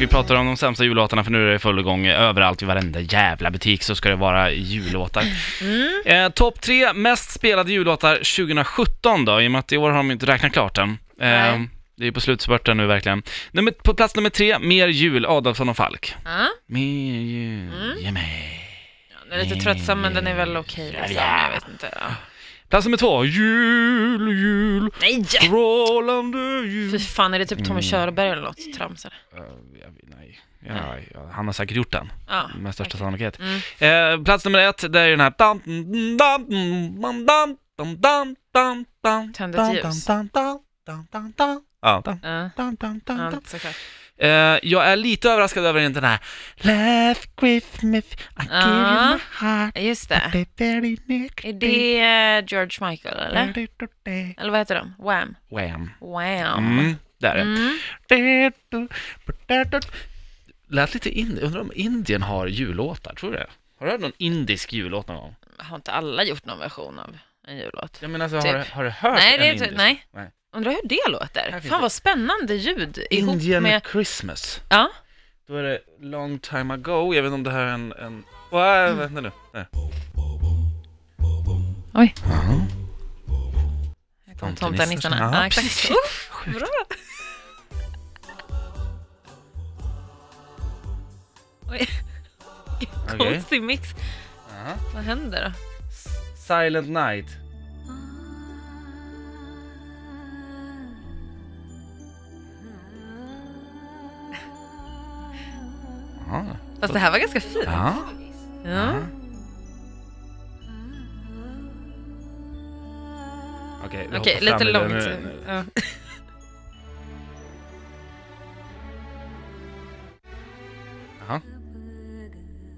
Vi pratar om de sämsta jullåtarna för nu är det full igång överallt i varenda jävla butik så ska det vara jullåtar. Mm. Eh, Topp tre mest spelade jullåtar 2017 då, i och med att i år har de inte räknat klart än. Eh, det är på slutspurten nu verkligen. Nummer, på plats nummer tre, Mer jul, Adolfsson och Falk. Ja, Mer jul, Mm. ge mig. den är lite tröttsam men den är väl okej liksom. Jag vet inte. Ja. Plats nummer två, Jul, jul, Nej! strålande jul. Fy fan, är det typ Mm. Tommy Körberg eller något trams eller? Eh, jag, nej, ja, ja, han har säkert gjort den, Ja. med största okej. sannolikhet. Mm. Eh, plats nummer ett, det är den här... dam, dam, dam, dam, dam, dam, dam, dam, Tänd ett dam, ljus. dam, dam, dam, dam, dam. Dam, Ja, dam, dam, dam, ja, dam. såklart. Eh, jag är lite överraskad över den här Last Christmas I give you Ja. my heart Just det. the very next Är det eh, George Michael eller? Eller vad heter de? Wham? Wham. Wham. Mm, där är det. Mm. Lät lite in, undrar om Indien har jullåtar, tror du det? Har du hört någon indisk jullåt någon gång? Har inte alla gjort någon version av en jullåt? Jag menar alltså, Typ. har, du, har du hört Nej, en det är indisk? inte, nej. Nej. Undrar hur det låter? Fan det. vad spännande ljud ihop Indian med... Christmas. Ja, Då är det long time ago, jag vet inte om det här är en... en... Wow, vänta nu. Där. Oj. Här kom Tomtenissarna. Ja, Ja, exakt. Sjukt. bra. Oj, konstig mix. Jaha. Vad händer då? Silent night. Fast det här var ganska fint. Ja. Ja. Okej, Okej, hoppar lite långt. Nu, nu. Ja. Jaha.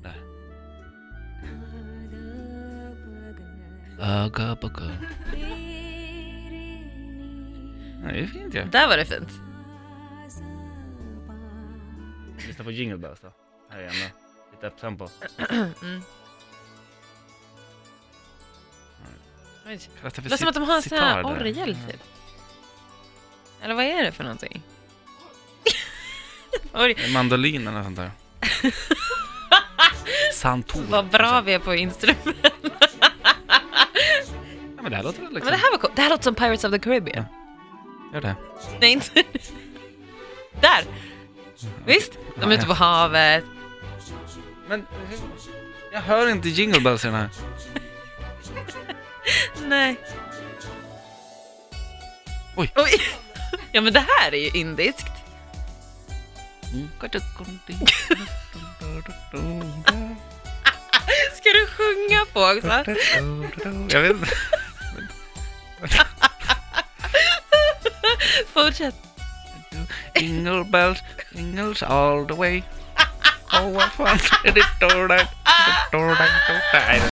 Där. Öga det är fint ju. Där var det fint. Lyssna på Jingle Bells då. Här igen då. Lite upptempo. Mm. Oj. Det låter som att de har en sån här sitar där? orgel typ. Eller vad är det för någonting? Mandolin eller sånt där. Santor. vad bra vi är på instrument. Ja, men det här låter väl Men liksom... det här var coolt. Det här låter som Pirates of the Caribbean. Gör det. Nej, inte... Där! Visst? De är ute på havet. Men jag hör inte Jingle Bells i den här. Nej. Oj. Oj. Ja, men det här är ju indiskt. Ska du sjunga på också? Jag vet inte. Fortsätt. Jingle bells, jingles all the way. over first. It is told out. Told out.